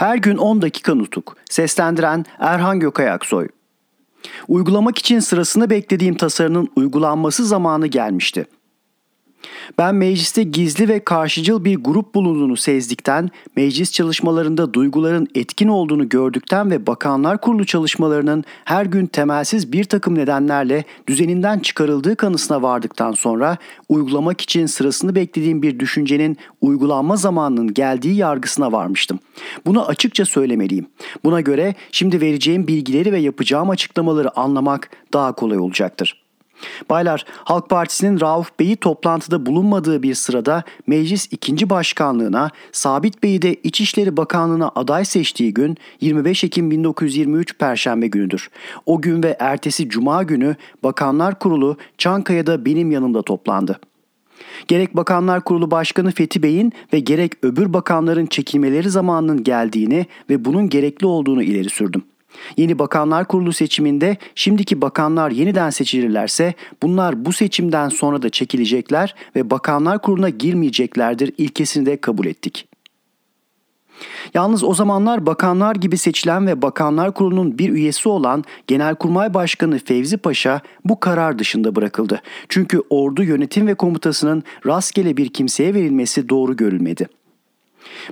Her gün 10 dakika nutuk. Seslendiren Erhan Gökayaksoy. Uygulamak için sırasını beklediğim tasarının uygulanması zamanı gelmişti. Ben mecliste gizli ve karşıcıl bir grup bulunduğunu sezdikten, meclis çalışmalarında duyguların etkin olduğunu gördükten ve bakanlar kurulu çalışmalarının her gün temelsiz bir takım nedenlerle düzeninden çıkarıldığı kanısına vardıktan sonra uygulamak için sırasını beklediğim bir düşüncenin uygulanma zamanının geldiği yargısına varmıştım. Bunu açıkça söylemeliyim. Buna göre şimdi vereceğim bilgileri ve yapacağım açıklamaları anlamak daha kolay olacaktır. Baylar, Halk Partisi'nin Rauf Bey'i toplantıda bulunmadığı bir sırada meclis ikinci başkanlığına, Sabit Bey'i de İçişleri Bakanlığı'na aday seçtiği gün 25 Ekim 1923 Perşembe günüdür. O gün ve ertesi Cuma günü Bakanlar Kurulu Çankaya'da benim yanımda toplandı. Gerek Bakanlar Kurulu Başkanı Fethi Bey'in ve gerek öbür bakanların çekilmeleri zamanının geldiğini ve bunun gerekli olduğunu ileri sürdüm. Yeni Bakanlar Kurulu seçiminde şimdiki bakanlar yeniden seçilirlerse bunlar bu seçimden sonra da çekilecekler ve Bakanlar Kurulu'na girmeyeceklerdir ilkesini de kabul ettik. Yalnız o zamanlar bakanlar gibi seçilen ve Bakanlar Kurulu'nun bir üyesi olan Genelkurmay Başkanı Fevzi Paşa bu karar dışında bırakıldı. Çünkü ordu yönetim ve komutasının rastgele bir kimseye verilmesi doğru görülmedi.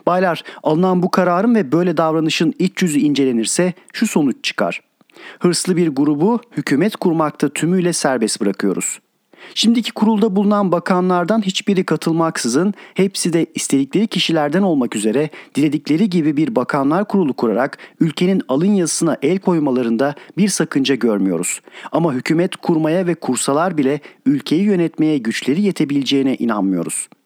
Baylar alınan bu kararın ve böyle davranışın iç yüzü incelenirse şu sonuç çıkar. Hırslı bir grubu hükümet kurmakta tümüyle serbest bırakıyoruz. Şimdiki kurulda bulunan bakanlardan hiçbiri katılmaksızın hepsi de istedikleri kişilerden olmak üzere diledikleri gibi bir bakanlar kurulu kurarak ülkenin alın yazısına el koymalarında bir sakınca görmüyoruz. Ama hükümet kurmaya ve kursalar bile ülkeyi yönetmeye güçleri yetebileceğine inanmıyoruz.''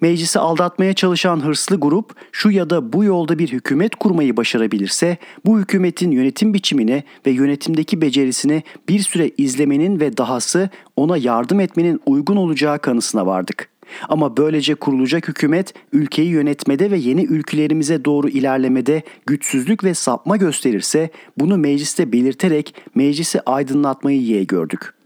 Meclisi aldatmaya çalışan hırslı grup şu ya da bu yolda bir hükümet kurmayı başarabilirse bu hükümetin yönetim biçimini ve yönetimdeki becerisini bir süre izlemenin ve dahası ona yardım etmenin uygun olacağı kanısına vardık. Ama böylece kurulacak hükümet ülkeyi yönetmede ve yeni ülkelerimize doğru ilerlemede güçsüzlük ve sapma gösterirse bunu mecliste belirterek meclisi aydınlatmayı yeğ gördük.''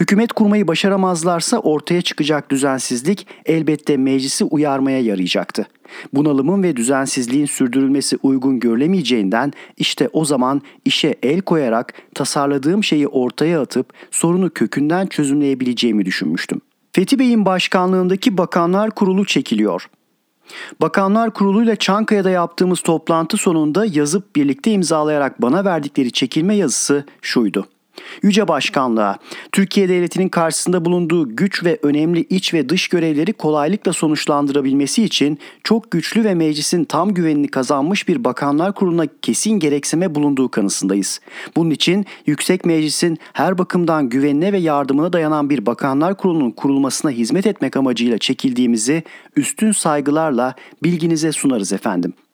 Hükümet kurmayı başaramazlarsa ortaya çıkacak düzensizlik elbette meclisi uyarmaya yarayacaktı. Bunalımın ve düzensizliğin sürdürülmesi uygun görülemeyeceğinden işte o zaman işe el koyarak tasarladığım şeyi ortaya atıp sorunu kökünden çözümleyebileceğimi düşünmüştüm. Fethi Bey'in başkanlığındaki Bakanlar Kurulu çekiliyor. Bakanlar Kurulu'yla Çankaya'da yaptığımız toplantı sonunda yazıp birlikte imzalayarak bana verdikleri çekilme yazısı şuydu. Yüce Başkanlığa, Türkiye Devleti'nin karşısında bulunduğu güç ve önemli iç ve dış görevleri kolaylıkla sonuçlandırabilmesi için çok güçlü ve meclisin tam güvenini kazanmış bir bakanlar kuruluna kesin gereksime bulunduğu kanısındayız. Bunun için Yüksek Meclis'in her bakımdan güvenine ve yardımına dayanan bir bakanlar kurulunun kurulmasına hizmet etmek amacıyla çekildiğimizi üstün saygılarla bilginize sunarız efendim.''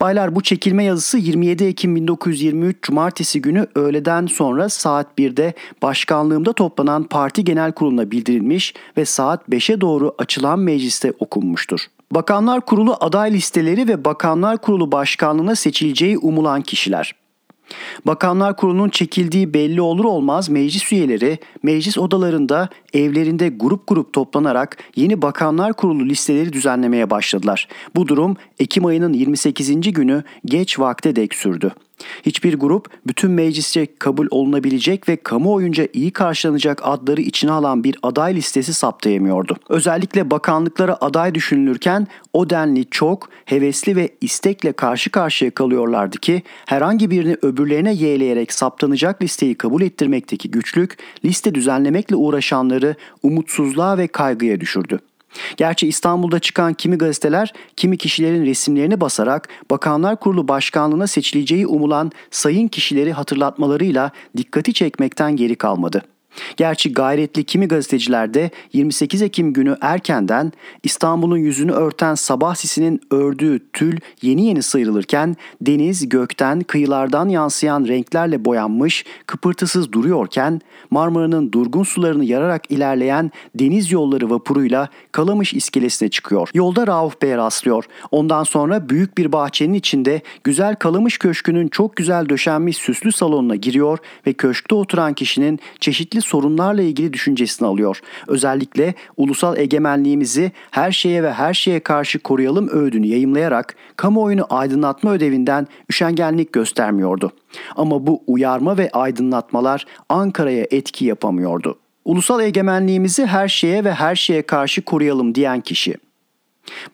Baylar bu çekilme yazısı 27 Ekim 1923 Cumartesi günü öğleden sonra saat 1'de başkanlığımda toplanan parti genel kuruluna bildirilmiş ve saat 5'e doğru açılan mecliste okunmuştur. Bakanlar Kurulu aday listeleri ve Bakanlar Kurulu başkanlığına seçileceği umulan kişiler. Bakanlar Kurulu'nun çekildiği belli olur olmaz meclis üyeleri meclis odalarında evlerinde grup grup toplanarak yeni Bakanlar Kurulu listeleri düzenlemeye başladılar. Bu durum Ekim ayının 28. günü geç vakte dek sürdü. Hiçbir grup bütün meclisçe kabul olunabilecek ve kamuoyunca iyi karşılanacak adları içine alan bir aday listesi saptayamıyordu. Özellikle bakanlıklara aday düşünülürken o denli çok, hevesli ve istekle karşı karşıya kalıyorlardı ki herhangi birini öbürlerine yeğleyerek saptanacak listeyi kabul ettirmekteki güçlük liste düzenlemekle uğraşanları umutsuzluğa ve kaygıya düşürdü. Gerçi İstanbul'da çıkan kimi gazeteler kimi kişilerin resimlerini basarak Bakanlar Kurulu başkanlığına seçileceği umulan sayın kişileri hatırlatmalarıyla dikkati çekmekten geri kalmadı. Gerçi gayretli kimi gazeteciler de 28 Ekim günü erkenden İstanbul'un yüzünü örten sabah sisinin ördüğü tül yeni yeni sıyrılırken deniz gökten kıyılardan yansıyan renklerle boyanmış kıpırtısız duruyorken Marmara'nın durgun sularını yararak ilerleyen deniz yolları vapuruyla Kalamış iskelesine çıkıyor. Yolda Rauf Bey'e rastlıyor. Ondan sonra büyük bir bahçenin içinde güzel Kalamış Köşkü'nün çok güzel döşenmiş süslü salonuna giriyor ve köşkte oturan kişinin çeşitli sorunlarla ilgili düşüncesini alıyor. Özellikle ulusal egemenliğimizi her şeye ve her şeye karşı koruyalım öğüdünü yayımlayarak kamuoyunu aydınlatma ödevinden üşengenlik göstermiyordu. Ama bu uyarma ve aydınlatmalar Ankara'ya etki yapamıyordu. Ulusal egemenliğimizi her şeye ve her şeye karşı koruyalım diyen kişi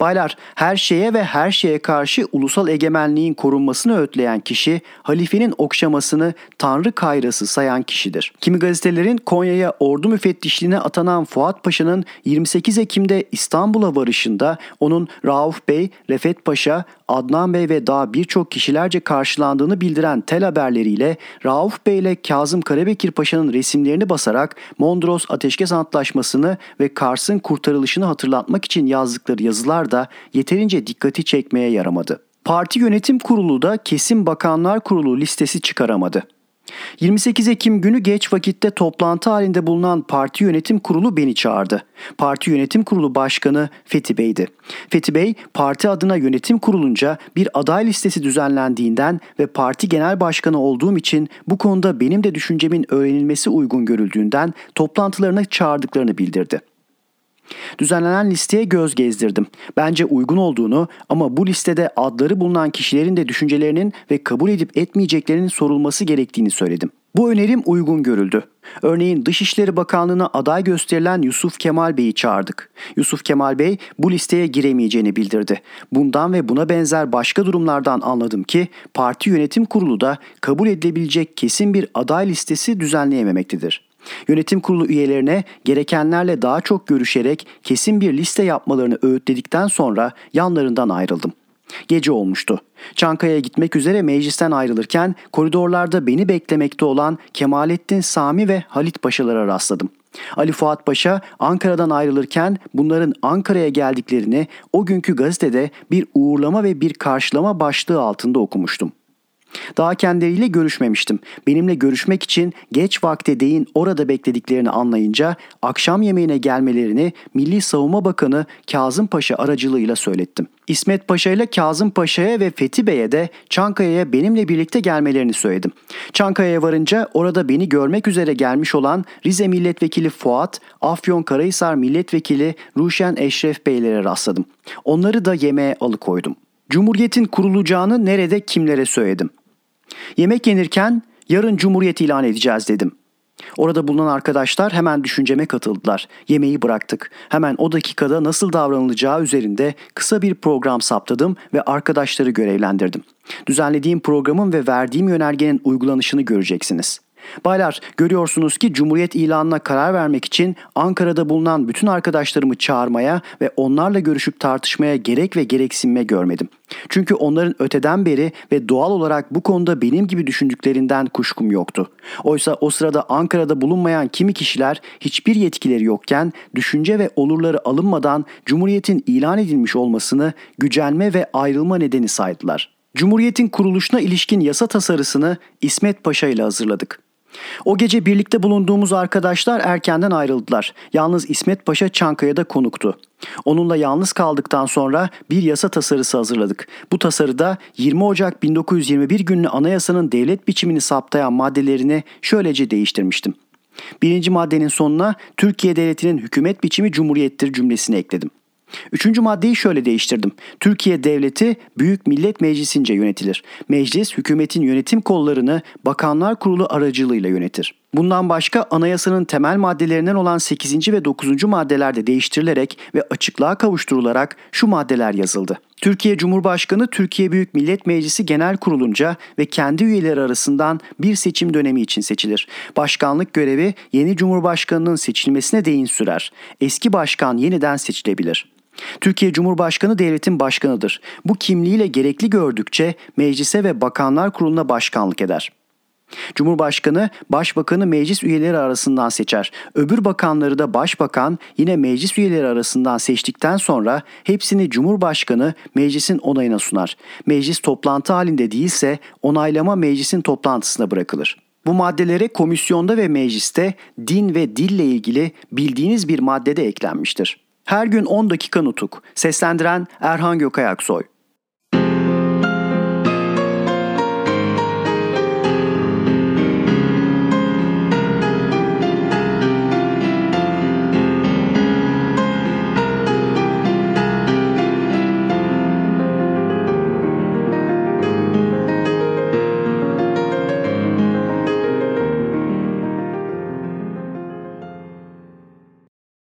Baylar, her şeye ve her şeye karşı ulusal egemenliğin korunmasını ötleyen kişi, halifenin okşamasını tanrı kayrası sayan kişidir. Kimi gazetelerin Konya'ya ordu müfettişliğine atanan Fuat Paşa'nın 28 Ekim'de İstanbul'a varışında onun Rauf Bey, Refet Paşa, Adnan Bey ve daha birçok kişilerce karşılandığını bildiren tel haberleriyle Rauf Bey ile Kazım Karabekir Paşa'nın resimlerini basarak Mondros Ateşkes Antlaşması'nı ve Kars'ın kurtarılışını hatırlatmak için yazdıkları yazılar da yeterince dikkati çekmeye yaramadı. Parti Yönetim Kurulu da kesin Bakanlar Kurulu listesi çıkaramadı. 28 Ekim günü geç vakitte toplantı halinde bulunan parti yönetim kurulu beni çağırdı. Parti yönetim kurulu başkanı Fethi Bey'di. Fethi Bey parti adına yönetim kurulunca bir aday listesi düzenlendiğinden ve parti genel başkanı olduğum için bu konuda benim de düşüncemin öğrenilmesi uygun görüldüğünden toplantılarına çağırdıklarını bildirdi. Düzenlenen listeye göz gezdirdim. Bence uygun olduğunu ama bu listede adları bulunan kişilerin de düşüncelerinin ve kabul edip etmeyeceklerinin sorulması gerektiğini söyledim. Bu önerim uygun görüldü. Örneğin Dışişleri Bakanlığı'na aday gösterilen Yusuf Kemal Bey'i çağırdık. Yusuf Kemal Bey bu listeye giremeyeceğini bildirdi. Bundan ve buna benzer başka durumlardan anladım ki parti yönetim kurulu da kabul edilebilecek kesin bir aday listesi düzenleyememektedir. Yönetim kurulu üyelerine gerekenlerle daha çok görüşerek kesin bir liste yapmalarını öğütledikten sonra yanlarından ayrıldım. Gece olmuştu. Çankaya'ya gitmek üzere meclisten ayrılırken koridorlarda beni beklemekte olan Kemalettin Sami ve Halit Paşalara rastladım. Ali Fuat Paşa Ankara'dan ayrılırken bunların Ankara'ya geldiklerini o günkü gazetede bir uğurlama ve bir karşılama başlığı altında okumuştum. Daha kendileriyle görüşmemiştim. Benimle görüşmek için geç vakte değin orada beklediklerini anlayınca akşam yemeğine gelmelerini Milli Savunma Bakanı Kazım Paşa aracılığıyla söylettim. İsmet Paşa ile Kazım Paşa'ya ve Fethi Bey'e de Çankaya'ya benimle birlikte gelmelerini söyledim. Çankaya'ya varınca orada beni görmek üzere gelmiş olan Rize Milletvekili Fuat, Afyon Karahisar Milletvekili Ruşen Eşref Beylere rastladım. Onları da yemeğe alıkoydum. Cumhuriyetin kurulacağını nerede kimlere söyledim. Yemek yenirken yarın cumhuriyet ilan edeceğiz dedim. Orada bulunan arkadaşlar hemen düşünceme katıldılar. Yemeği bıraktık. Hemen o dakikada nasıl davranılacağı üzerinde kısa bir program saptadım ve arkadaşları görevlendirdim. Düzenlediğim programın ve verdiğim yönergenin uygulanışını göreceksiniz.'' Baylar görüyorsunuz ki Cumhuriyet ilanına karar vermek için Ankara'da bulunan bütün arkadaşlarımı çağırmaya ve onlarla görüşüp tartışmaya gerek ve gereksinme görmedim. Çünkü onların öteden beri ve doğal olarak bu konuda benim gibi düşündüklerinden kuşkum yoktu. Oysa o sırada Ankara'da bulunmayan kimi kişiler hiçbir yetkileri yokken düşünce ve olurları alınmadan Cumhuriyet'in ilan edilmiş olmasını gücenme ve ayrılma nedeni saydılar. Cumhuriyet'in kuruluşuna ilişkin yasa tasarısını İsmet Paşa ile hazırladık. O gece birlikte bulunduğumuz arkadaşlar erkenden ayrıldılar. Yalnız İsmet Paşa Çankaya'da konuktu. Onunla yalnız kaldıktan sonra bir yasa tasarısı hazırladık. Bu tasarıda 20 Ocak 1921 günlü anayasanın devlet biçimini saptayan maddelerini şöylece değiştirmiştim. Birinci maddenin sonuna Türkiye Devleti'nin hükümet biçimi cumhuriyettir cümlesini ekledim. Üçüncü maddeyi şöyle değiştirdim. Türkiye Devleti Büyük Millet Meclisince yönetilir. Meclis hükümetin yönetim kollarını Bakanlar Kurulu aracılığıyla yönetir. Bundan başka anayasanın temel maddelerinden olan 8. ve 9. maddelerde değiştirilerek ve açıklığa kavuşturularak şu maddeler yazıldı. Türkiye Cumhurbaşkanı Türkiye Büyük Millet Meclisi Genel Kurulunca ve kendi üyeleri arasından bir seçim dönemi için seçilir. Başkanlık görevi yeni Cumhurbaşkanının seçilmesine değin sürer. Eski başkan yeniden seçilebilir. Türkiye Cumhurbaşkanı devletin başkanıdır. Bu kimliğiyle gerekli gördükçe meclise ve bakanlar kuruluna başkanlık eder. Cumhurbaşkanı başbakanı meclis üyeleri arasından seçer. Öbür bakanları da başbakan yine meclis üyeleri arasından seçtikten sonra hepsini Cumhurbaşkanı meclisin onayına sunar. Meclis toplantı halinde değilse onaylama meclisin toplantısına bırakılır. Bu maddelere komisyonda ve mecliste din ve dille ilgili bildiğiniz bir maddede eklenmiştir. Her gün 10 dakika nutuk. Seslendiren Erhan Gökayaksoy.